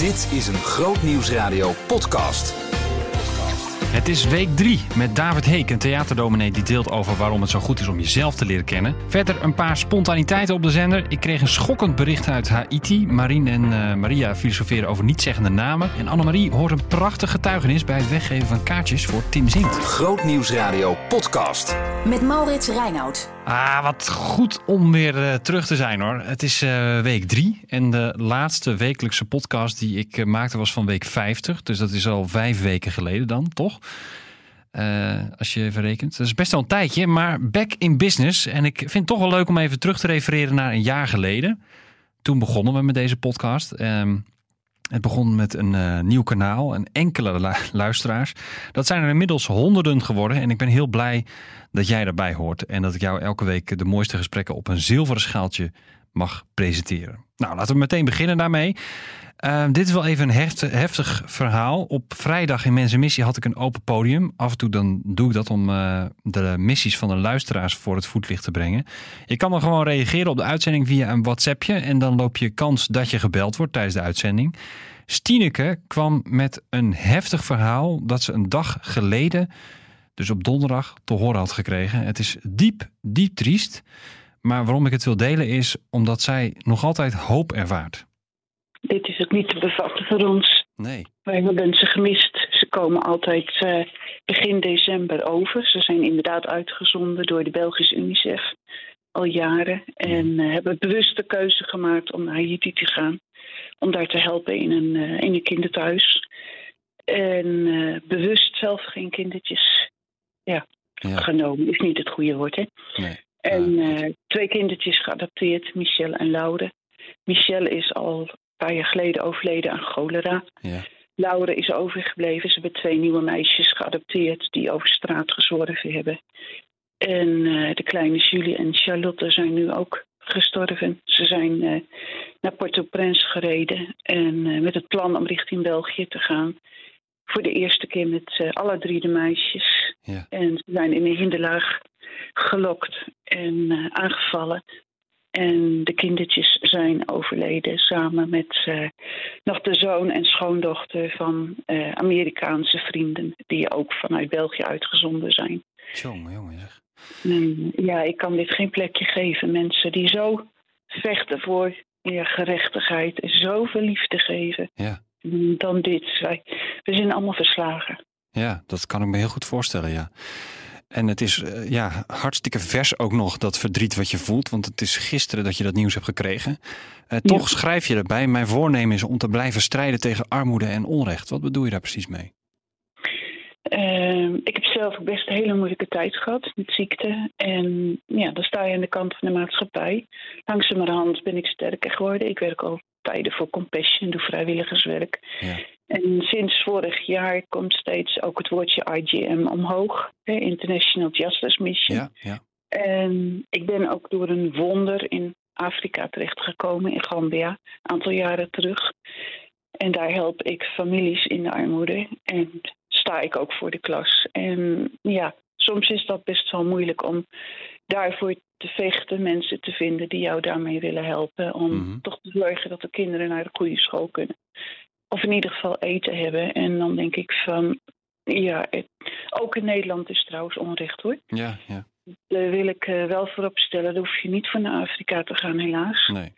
Dit is een Groot Nieuwsradio podcast. Het is week 3 met David Heek, een theaterdominee die deelt over waarom het zo goed is om jezelf te leren kennen. Verder een paar spontaniteiten op de zender. Ik kreeg een schokkend bericht uit Haiti. Marine en eh, Maria filosoferen over nietzeggende namen. En Annemarie hoort een prachtig getuigenis bij het weggeven van kaartjes voor Tim Zingt. Groot Nieuwsradio podcast. Met Maurits Reinoud. Ah, wat goed om weer eh, terug te zijn hoor. Het is eh, week 3 en de laatste wekelijkse podcast die ik eh, maakte was van week 50. Dus dat is al vijf weken geleden dan, toch? Als je even rekent. Dat is best wel een tijdje, maar back in business. En ik vind het toch wel leuk om even terug te refereren naar een jaar geleden. Toen begonnen we met deze podcast. Ehm, het begon met een eh, nieuw kanaal en enkele lu- luisteraars. Dat zijn er inmiddels honderden geworden. En ik ben heel blij dat jij daarbij hoort. En dat ik jou elke week de mooiste gesprekken op een zilveren schaaltje mag presenteren. Nou, laten we meteen beginnen daarmee. Uh, dit is wel even een heft- heftig verhaal. Op vrijdag in Mensen Missie had ik een open podium. Af en toe dan doe ik dat om uh, de missies van de luisteraars voor het voetlicht te brengen. Je kan dan gewoon reageren op de uitzending via een WhatsAppje. En dan loop je kans dat je gebeld wordt tijdens de uitzending. Stineke kwam met een heftig verhaal dat ze een dag geleden, dus op donderdag, te horen had gekregen. Het is diep, diep triest. Maar waarom ik het wil delen is omdat zij nog altijd hoop ervaart. Dit is ook niet te bevatten voor ons. Nee. Wij hebben ze gemist. Ze komen altijd uh, begin december over. Ze zijn inderdaad uitgezonden door de Belgische UNICEF al jaren. En uh, hebben bewust de keuze gemaakt om naar Haiti te gaan. Om daar te helpen in een, uh, in een kinderthuis. En bewust zelf geen kindertjes ja, ja. genomen. Is niet het goede woord, hè? Nee. En twee kindertjes geadopteerd, Michelle en Laure. Michelle is al paar jaar geleden overleden aan cholera. Ja. Laure is overgebleven. Ze hebben twee nieuwe meisjes geadopteerd die over straat gezworven hebben. En uh, de kleine Julie en Charlotte zijn nu ook gestorven. Ze zijn uh, naar Port-au-Prince gereden en met het plan om richting België te gaan. Voor de eerste keer met alle drie de meisjes. Ja. En ze zijn in een hinderlaag gelokt en aangevallen. En de kindertjes zijn overleden samen met uh, nog de zoon en schoondochter van uh, Amerikaanse vrienden, die ook vanuit België uitgezonden zijn. Jongen, jongen zeg. Ja, ik kan dit geen plekje geven. Mensen die zo vechten voor ja, gerechtigheid en zoveel liefde geven. Ja. Dan dit. Wij, we zijn allemaal verslagen. Ja, dat kan ik me heel goed voorstellen, ja. En het is uh, ja, hartstikke vers ook nog, dat verdriet wat je voelt. Want het is gisteren dat je dat nieuws hebt gekregen. Uh, toch ja. schrijf je erbij, mijn voornemen is om te blijven strijden tegen armoede en onrecht. Wat bedoel je daar precies mee? Uh, ik heb zelf ook best een hele moeilijke tijd gehad met ziekte. En ja, dan sta je aan de kant van de maatschappij. Langzamerhand ben ik sterker geworden. Ik werk al tijden voor Compassion, doe vrijwilligerswerk. Ja. En sinds vorig jaar komt steeds ook het woordje IGM omhoog, hè, International Justice Mission. Ja, ja. En ik ben ook door een wonder in Afrika terechtgekomen, in Gambia, een aantal jaren terug. En daar help ik families in de armoede en sta ik ook voor de klas. En ja, soms is dat best wel moeilijk om daarvoor te vechten, mensen te vinden die jou daarmee willen helpen. Om Mhm. toch te zorgen dat de kinderen naar de goede school kunnen. Of in ieder geval eten hebben. En dan denk ik van, ja, het, ook in Nederland is trouwens onrecht hoor. Ja, ja. Daar wil ik uh, wel voorop stellen, daar hoef je niet voor naar Afrika te gaan helaas. Nee.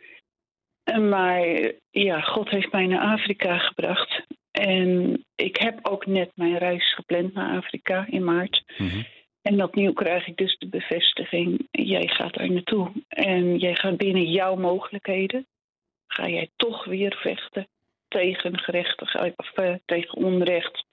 Maar ja, God heeft mij naar Afrika gebracht. En ik heb ook net mijn reis gepland naar Afrika in maart. Mhm. En opnieuw krijg ik dus de bevestiging, jij gaat daar naartoe. En jij gaat binnen jouw mogelijkheden, ga jij toch weer vechten tegen gerechtigheid of uh, tegen onrecht.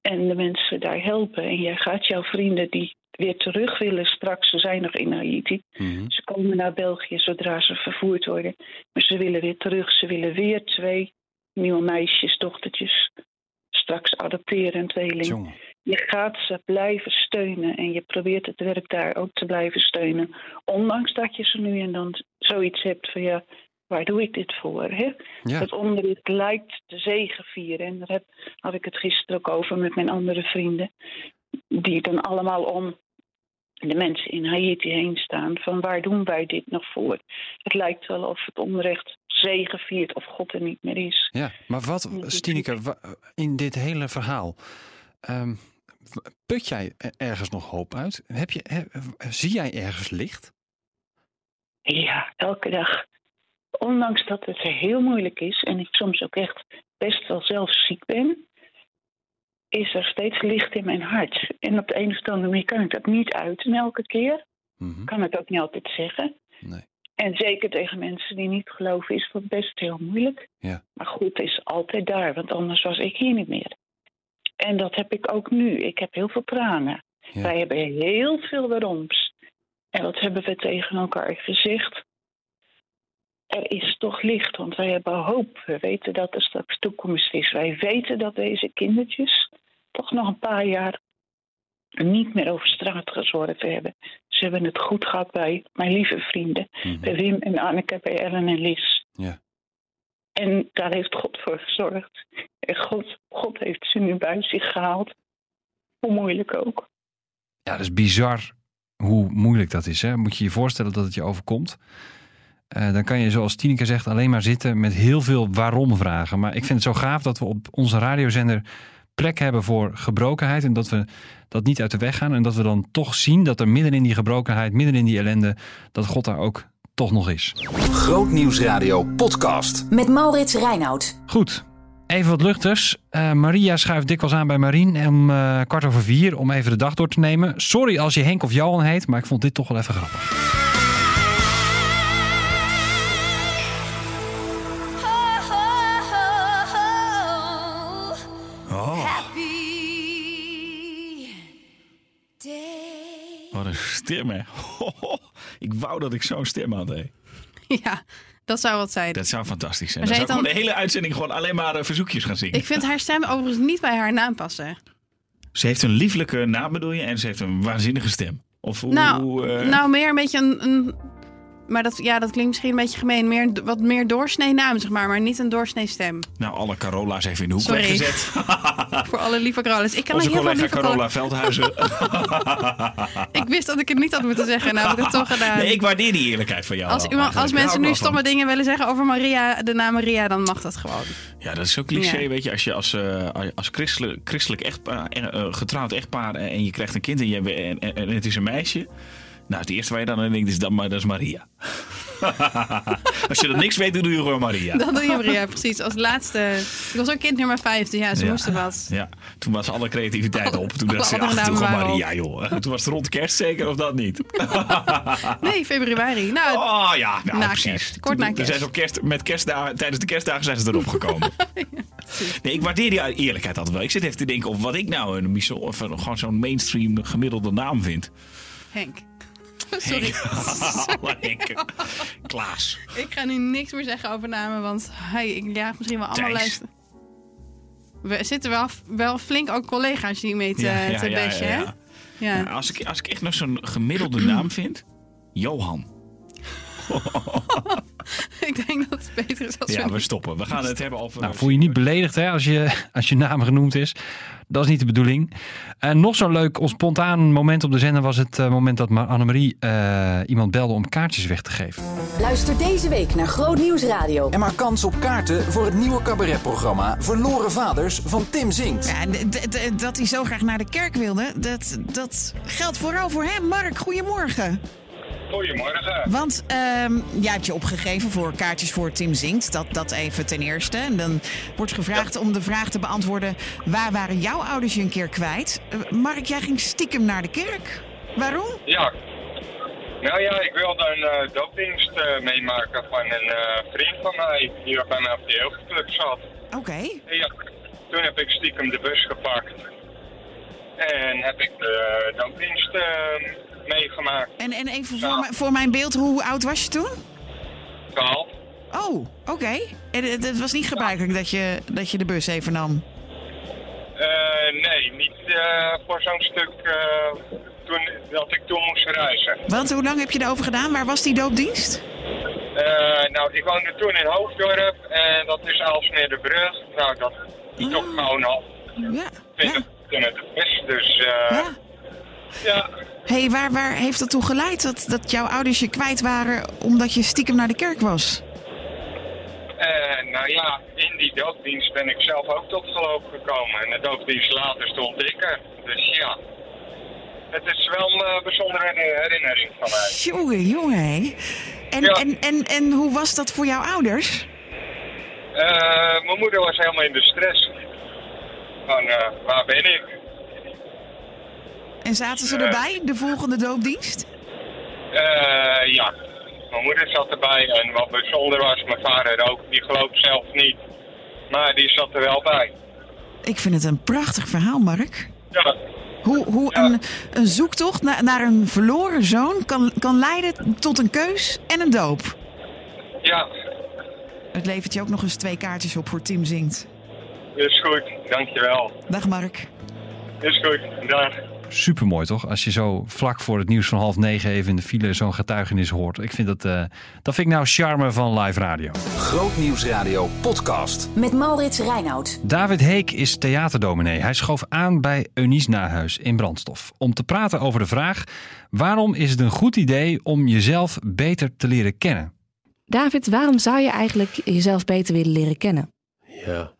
En de mensen daar helpen. En jij gaat jouw vrienden die weer terug willen straks, ze zijn nog in Haiti. Mhm. Ze komen naar België zodra ze vervoerd worden. Maar ze willen weer terug. Ze willen weer twee nieuwe meisjes, dochtertjes, straks adopteren, een tweeling. Jongen. Je gaat ze blijven steunen en je probeert het werk daar ook te blijven steunen. Ondanks dat je ze nu en dan zoiets hebt van ja, waar doe ik dit voor? Hè? Ja. Het onderricht lijkt te zegevieren. En daar heb, had ik het gisteren ook over met mijn andere vrienden. Die dan allemaal om de mensen in Haiti heen staan. Van waar doen wij dit nog voor? Het lijkt wel of het onrecht zegeviert of God er niet meer is. Ja, maar wat, Stineke, in dit hele verhaal, ehm, put jij er- ergens nog hoop uit? Heb je, he- zie jij ergens licht? Ja, elke dag. Ondanks dat het heel moeilijk is en ik soms ook echt best wel zelf ziek ben, is er steeds licht in mijn hart. En op de een of andere manier kan ik dat niet uiten elke keer. Mhm, Kan het ook niet altijd zeggen. Nee. En zeker tegen mensen die niet geloven is dat best heel moeilijk. Ja. Maar goed is altijd daar, want anders was ik hier niet meer. En dat heb ik ook nu. Ik heb heel veel tranen. Ja. Wij hebben heel veel waaroms. En wat hebben we tegen elkaar gezegd? Er is toch licht, want wij hebben hoop. We weten dat er straks toekomst is. Wij weten dat deze kindertjes toch nog een paar jaar niet meer over straat gezorgd hebben. Ze hebben het goed gehad bij mijn lieve vrienden. mhm. Bij Wim en Anneke, bij Ellen en Lies. Ja. En daar heeft God voor gezorgd. En God, God heeft ze nu bij zich gehaald. Hoe moeilijk ook. Ja, dat is bizar hoe moeilijk dat is. Hè? Moet je je voorstellen dat het je overkomt. Eh, dan kan je, zoals Tineke zegt, alleen maar zitten met heel veel waarom-vragen. Maar ik vind het zo gaaf dat we op onze radiozender plek hebben voor gebrokenheid. En dat we dat niet uit de weg gaan. En dat we dan toch zien dat er midden in die gebrokenheid, midden in die ellende, dat God daar ook toch nog is. Grootnieuwsradio podcast. Met Maurits Reinoud. Goed, even wat luchters. Eh, Maria schuift dikwijls aan bij Marien om eh, kwart over vier om even de dag door te nemen. Sorry als je Henk of Johan heet, maar ik vond dit toch wel even grappig. Day. wat een stem, hè. Ik wou dat ik zo'n stem had. Ja, dat zou wat zijn. Dat zou fantastisch zijn. Maar Dan zou ik gewoon de hele uitzending gewoon alleen maar eh, verzoekjes gaan zingen. Ik vind haar stem overigens niet bij haar naam passen. Ze heeft een lieflijke naam, bedoel je? En ze heeft een waanzinnige stem. Of hoe... nou, eh, nou, meer een beetje een... een maar dat, ja, dat klinkt misschien een beetje gemeen. Meer, wat meer doorsnee naam, zeg maar. Maar niet een doorsnee stem. nou, alle Carola's even in de hoek Sorry. weggezet. Voor alle lieve Carolas. Ik kan Onze heel collega Carola Veldhuizen. Ik wist dat ik het niet had moeten zeggen. Nou heb ik het toch gedaan. nee, ik waardeer die eerlijkheid van jou. als, wel, als mensen nu stomme dingen willen zeggen over Maria, de naam Maria, dan mag dat gewoon. Ja, dat is zo cliché, Ja. weet je. Als je als, eh, als christelijk, christelijk echtpaar, eh, getrouwd echtpaar eh, en je krijgt een kind en, je, en, en, en het is een meisje. Nou, het eerste waar je dan aan denkt is dat, maar dat is Maria. als je dat niks weet, dan doe je gewoon Maria. Dan doe je Maria, precies. Als laatste. Ik was ook kind nummer vijf, dus ja, ze Ja. moesten wat. Ja, toen was alle creativiteit op. Toen dacht ze, ach, waren Maria, joh. Toen was het rond kerst zeker, of dat niet? Nee, februari. Nou, Oh ja, nou Na precies. kerst, kort na Toen- toen kerst. Zijn ze kerst, met kerstdagen, tijdens de kerstdagen zijn ze erop gekomen. nee, ik waardeer die eerlijkheid altijd wel. Ik zit even te denken of wat ik nou een, of gewoon zo'n mainstream gemiddelde naam vind. Henk. Sorry. Henk. Klaas. Ik ga nu niks meer zeggen over namen, want hey, ik jaag misschien wel allemaal luisteren. We zitten wel, wel flink ook collega's die mee te. Ja. Ja, als, ik, als ik echt nog zo'n gemiddelde naam vind, Johan. beter is als Ja, we... we stoppen. We gaan het hebben over... Nou, voel je niet beledigd hè, als, je, als je naam genoemd is. Dat is niet de bedoeling. En nog zo'n leuk, spontaan moment op de zender was het eh, moment dat Ma- Annemarie eh, iemand belde om kaartjes weg te geven. Luister deze week naar Groot Nieuws Radio. En maak kans op kaarten voor het nieuwe cabaretprogramma Verloren Vaders van Tim Zingt. Ja, d- dat hij zo graag naar de kerk wilde, dat, dat geldt vooral voor hem. Mark, goedemorgen. Goedemorgen. Want ehm jij hebt je opgegeven voor kaartjes voor Tim Zingt. Dat, dat even ten eerste. En dan wordt gevraagd om de vraag te beantwoorden... waar waren jouw ouders je een keer kwijt? Eh, Mark, jij ging stiekem naar de kerk. Waarom? Ja. Nou ja, ik wilde een eh doopdienst eh, meemaken van een vriend van mij die bij mij op de jeugdclub zat. Oké. Ja, toen heb ik stiekem de bus gepakt. En heb ik de doopdienst eh, meegemaakt. En, en even voor, Ja. mijn- voor mijn beeld, hoe oud was je toen? Kaal. Oh, oké. En het, het was niet gebruikelijk dat je, dat je de bus even nam? Eh, nee, niet eh, voor zo'n stuk eh, toen, dat ik toen moest reizen. Want hoe lang heb je erover gedaan? Waar was die doopdienst? Nou, ik woonde toen in Hoofddorp en dat is Aalsmeer de Brug. Nou, dat is toch gewoon al Ja. ja. 20 minuten de bus. Dus ja. Ja. hey, waar, waar heeft dat toe geleid dat, dat jouw ouders je kwijt waren omdat je stiekem naar de kerk was? Nou ja, in die doopdienst ben ik zelf ook tot geloof gekomen. En de doopdienst later stond ik er. Dus ja, het is wel een eh, bijzondere herinnering van mij. Jongen, jongen. En, Ja. en, en, en hoe was dat voor jouw ouders? Eh, mijn moeder was helemaal in de stress. Van, waar ben ik? En zaten ze erbij, de volgende doopdienst? Eh, ja, mijn moeder zat erbij. En wat bijzonder was, mijn vader ook. Die gelooft zelf niet. Maar die zat er wel bij. Ik vind het een prachtig verhaal, Mark. Ja, Hoe, hoe Ja. een, een zoektocht na- naar een verloren zoon kan, kan leiden tot een keus en een doop. ja, Het levert je ook nog eens twee kaartjes op voor Team Zingt. is goed. Dankjewel. Dag Mark. Is goed. Dag. Supermooi toch? Als je zo vlak voor het nieuws van half negen even in de file zo'n getuigenis hoort. Ik vind dat, eh, dat vind ik nou charme van live radio. Grootnieuwsradio podcast. Met Maurits Reinoud. David Heek is theaterdominee. Hij schoof aan bij Eunice Nahuis in Brandstof. Om te praten over de vraag... waarom is het een goed idee om jezelf beter te leren kennen? David, waarom zou je eigenlijk jezelf beter willen leren kennen? Ja.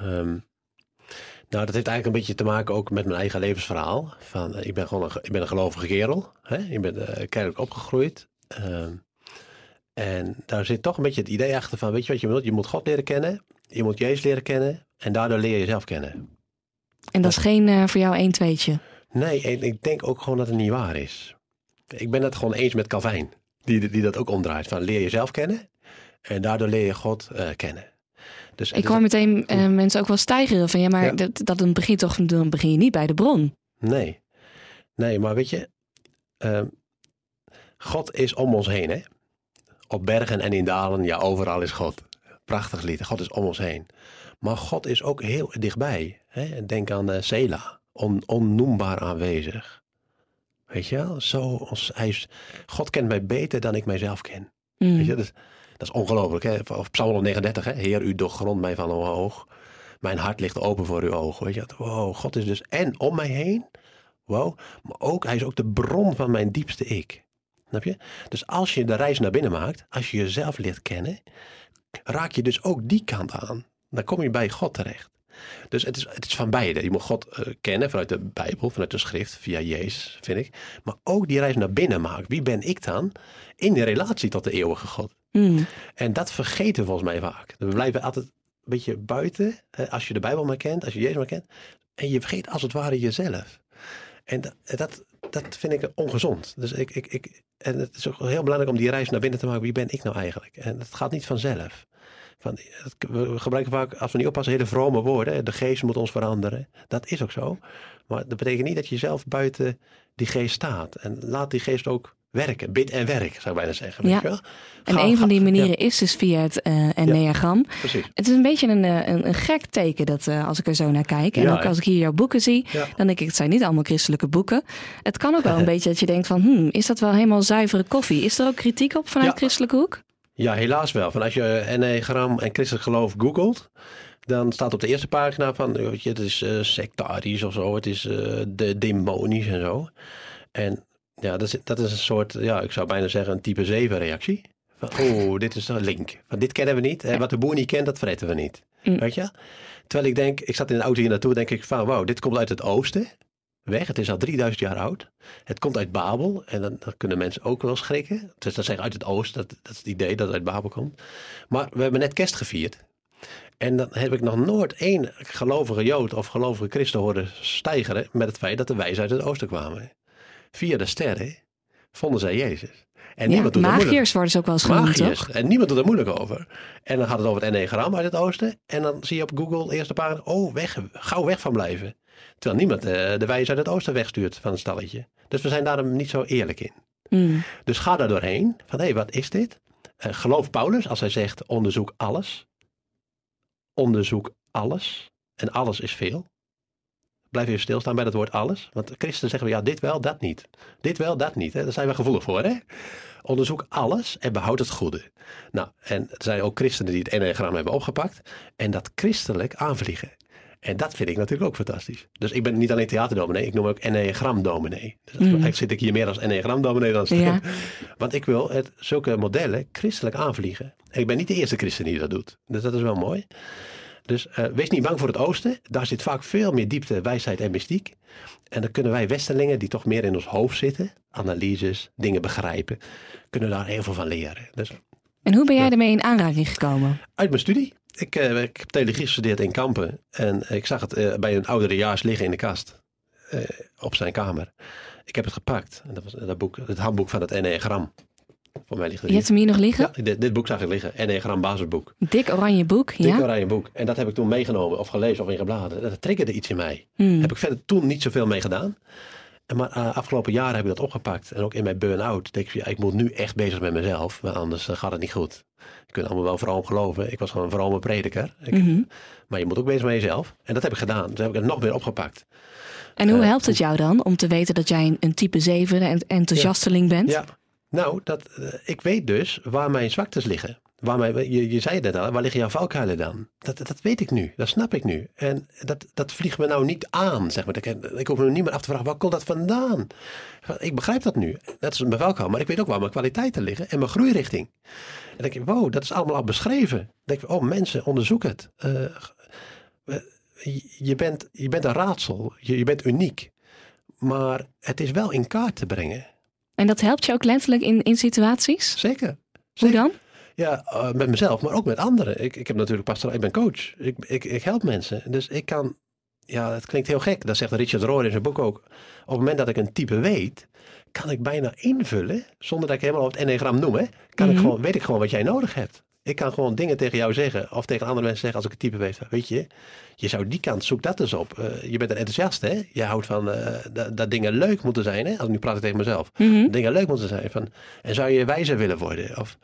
Ehm, nou, dat heeft eigenlijk een beetje te maken ook met mijn eigen levensverhaal. Van, eh, ik ben gewoon een, ik ben een gelovige kerel. Hè? Ik ben eh, kerkelijk opgegroeid. Ehm, en daar zit toch een beetje het idee achter van, weet je wat je moet? Je moet God leren kennen. Je moet Jezus leren kennen. En daardoor leer je jezelf kennen. En dat is geen eh, voor jou één tweetje. Nee, ik denk ook gewoon dat het niet waar is. Ik ben het gewoon eens met Calvijn. Die, die dat ook omdraait. Van leer jezelf kennen. En daardoor leer je God kennen. Dus Ik hoor meteen eh, mensen ook wel stijgeren van ja, maar Ja. dat, dat dan begint toch, dan begin je niet bij de bron. Nee. Nee, maar weet je, ehm, God is om ons heen, hè? Op bergen en in dalen, ja, overal is God. Prachtig lied, God is om ons heen. Maar God is ook heel dichtbij. Hè? Denk aan eh Sela, on, onnoembaar aanwezig. Weet je wel? Zo, ons, hij is, God kent mij beter dan ik mijzelf ken. Mm. Weet je, dat, is- dat is ongelooflijk. Hè? Of Psalm 139, hè? Heer, u doorgrond mij van omhoog. Mijn hart ligt open voor uw ogen. Weet je, dat? wow, God is dus en om mij heen. Wow, maar ook, hij is ook de bron van mijn diepste ik. Snap je? Dus als je de reis naar binnen maakt, als je jezelf leert kennen, raak je dus ook die kant aan. Dan kom je bij God terecht. Dus het is, het is van beide. Je moet God eh, kennen vanuit de Bijbel, vanuit de schrift, via Jezus, vind ik. Maar ook die reis naar binnen maken. Wie ben ik dan in de relatie tot de eeuwige God? Mm. En dat vergeten we volgens mij vaak. We blijven altijd een beetje buiten, als je de Bijbel maar kent, als je Jezus maar kent. En je vergeet als het ware jezelf. En dat, dat, vind ik ongezond. Dus ik, ik, ik, en het is ook heel belangrijk om die reis naar binnen te maken. Wie ben ik nou eigenlijk? En dat gaat niet vanzelf. Van, we gebruiken vaak, als we niet oppassen, hele vrome woorden. De geest moet ons veranderen. Dat is ook zo. Maar dat betekent niet dat je zelf buiten die geest staat. En laat die geest ook werken. Bid en werk, zou ik bijna zeggen. Weet Ja. je wel? En een van die manieren ja, is dus via het eh enneagram. precies. Het is een beetje een, eh, een, een gek teken dat eh, als ik er zo naar kijk. En Ja, ook als ik hier jouw boeken zie, dan denk ik, het zijn niet allemaal christelijke boeken. Het kan ook wel een beetje dat je denkt van, hmm, is dat wel helemaal zuivere koffie? Is er ook kritiek op vanuit christelijke hoek? Ja, helaas wel. Van als je enneagram en christelijk geloof googelt, dan staat op de eerste pagina van, weet je, het is sectarisch of zo, het is de demonisch en zo. En ja, dat is, dat is een soort, ja, ik zou bijna zeggen een type 7 reactie. Van, oh, dit is een link. Van, dit kennen we niet. En wat de boer niet kent, dat fretten we niet. Mm. Weet je? Terwijl ik denk, ik zat in de auto hier naartoe, denk ik van, wauw, dit komt uit het oosten. Weg, het is al 3000 jaar oud. Het komt uit Babel en dan, dan kunnen mensen ook wel schrikken. Dus dat zeggen uit het oosten, dat, dat is het idee dat het uit Babel komt. Maar we hebben net kerst gevierd. En dan heb ik nog nooit één gelovige Jood of gelovige Christen horen stijgeren met het feit dat de wijzen uit het oosten kwamen. Via de sterren vonden zij Jezus. En Ja, niemand doet magiërs worden ze ook wel eens genoemd, toch? En niemand doet er moeilijk over. En dan gaat het over het enneagram uit het oosten. En dan zie je op Google eerste pagina, oh, weg, gauw weg van blijven. Terwijl niemand eh, de wijze uit het oosten wegstuurt van een stalletje. Dus we zijn daar niet zo eerlijk in. Mm. Dus ga daar doorheen. Van hé, hey, wat is dit? Eh, geloof Paulus als hij zegt onderzoek alles. Onderzoek alles. En alles is veel. Blijf even stilstaan bij dat woord alles. Want christenen zeggen we ja, dit wel, dat niet. Dit wel, dat niet. Hè? Daar zijn we gevoelig voor. Hè? Onderzoek alles en behoud het goede. Nou, en er zijn ook christenen die het enneagram hebben opgepakt. En dat christelijk aanvliegen. En dat vind ik natuurlijk ook fantastisch. Dus ik ben niet alleen theaterdominee, ik noem me ook enneagramdominee. Dus Mm. eigenlijk zit ik hier meer als enneagramdominee dan stem. Ja. Want ik wil het, zulke modellen christelijk aanvliegen. En ik ben niet de eerste christen die dat doet. Dus dat is wel mooi. Dus eh, wees niet bang voor het oosten. Daar zit vaak veel meer diepte, wijsheid en mystiek. En dan kunnen wij westerlingen, die toch meer in ons hoofd zitten, analyses, dingen begrijpen, kunnen daar heel veel van leren. Dus En hoe ben jij ermee in aanraking gekomen? uit mijn studie. Ik, eh, ik heb theologie gestudeerd in Kampen. En ik zag het eh, bij een ouderejaars liggen in de kast. eh, op zijn kamer. Ik heb het gepakt. En dat was dat boek, het handboek van het Enneagram. Voor mij ligt het Je hebt hem hier nog liggen? Ja, dit, dit boek zag ik liggen. Enneagram basisboek. Dik oranje boek, Dik ja? oranje boek. En dat heb ik toen meegenomen of gelezen of ingebladen. Dat triggerde iets in mij. Hmm. Heb ik verder toen niet zoveel mee gedaan. En Maar eh, afgelopen jaren heb ik dat opgepakt. En ook in mijn burn-out denk ik, ja, ik moet nu echt bezig met mezelf. Want anders eh, gaat het niet goed. Je kunt allemaal wel vroom geloven. Ik was gewoon een vrome prediker. Ik- Mhm. Maar je moet ook bezig met jezelf. En dat heb ik gedaan. Dus heb ik het nog meer opgepakt. En hoe Eh, helpt het jou dan om te weten dat jij een, een type 7 en enthousiasteling bent? Ja, nou, dat, eh, ik weet dus waar mijn zwaktes liggen. Waar je, zei net al, waar liggen jouw valkuilen dan? Dat, dat weet ik nu, dat snap ik nu. En dat, dat vliegt me nou niet aan, zeg maar. Ik, hoef me niet meer af te vragen, waar komt dat vandaan? Ik begrijp dat nu. Dat is mijn valkuil, maar ik weet ook waar mijn kwaliteiten liggen en mijn groeirichting. En dan denk ik, wow, dat is allemaal al beschreven. Dan denk ik, oh mensen, onderzoek het. Eh, je- je, bent, je bent een raadsel, je bent uniek. Maar het is wel in kaart te brengen. En dat helpt je ook letterlijk in, in situaties? Zeker. Hoe dan? Ja, eh, met mezelf, maar ook met anderen. Ik, ik heb natuurlijk pastoraal, ik ben coach. Ik, ik, ik help mensen. Dus ik kan, ja, het klinkt heel gek. Dat zegt Richard Rohr in zijn boek ook. Op het moment dat ik een type weet, kan ik bijna invullen, zonder dat ik helemaal op het enneagram noem, hè, kan ik Mhm. gewoon, weet ik gewoon wat jij nodig hebt. Ik kan gewoon dingen tegen jou zeggen, of tegen andere mensen zeggen als ik een type weet. Weet je, je zou die kant, zoek dat eens op. Eh, je bent een enthousiast, hè? Je houdt van eh, dat, dat dingen leuk moeten zijn, hè? Als nu praat ik tegen mezelf. Mhm. Dingen leuk moeten zijn. Van, en zou je wijzer willen worden? Of,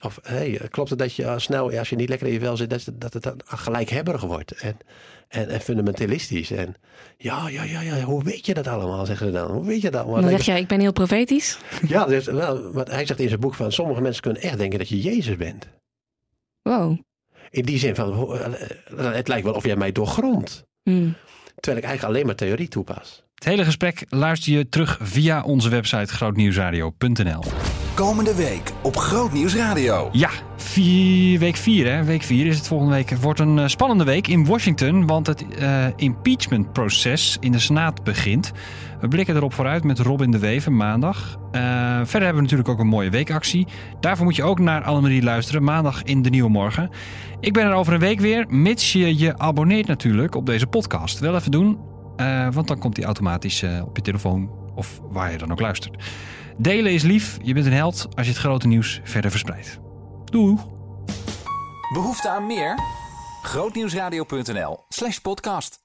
of hey, klopt het dat je snel, als je niet lekker in je vel zit, dat, dat het dan gelijkhebberig wordt en, en, en fundamentalistisch. En ja, ja, ja, ja, hoe weet je dat allemaal, zeggen ze dan? Hoe weet je dat allemaal? Dan zeg jij, ik ben heel profetisch. Ja, dus, wel, want hij zegt in zijn boek van sommige mensen kunnen echt denken dat je Jezus bent. Wow. In die zin van, eh, eh, het lijkt wel of jij mij doorgrondt. Hmm. Terwijl ik eigenlijk alleen maar theorie toepas. Het hele gesprek luister je terug via onze website grootnieuwsradio.nl. Komende week op Grootnieuws Radio. Ja, week 4 hè. Week 4 is het volgende week. Wordt een eh, spannende week in Washington, want het eh, impeachmentproces in de Senaat begint. We blikken erop vooruit met Robin de Wever maandag. Eh, verder hebben we natuurlijk ook een mooie weekactie. Daarvoor moet je ook naar Annemarie luisteren, maandag in de Nieuwe Morgen. Ik ben er over een week weer, mits je je abonneert natuurlijk op deze podcast. Wel even doen, want dan komt die automatisch op je telefoon of waar je dan ook luistert. Delen is lief, je bent een held als je het grote nieuws verder verspreidt. Doei! Behoefte aan meer? Grootnieuwsradio.nl slash podcast.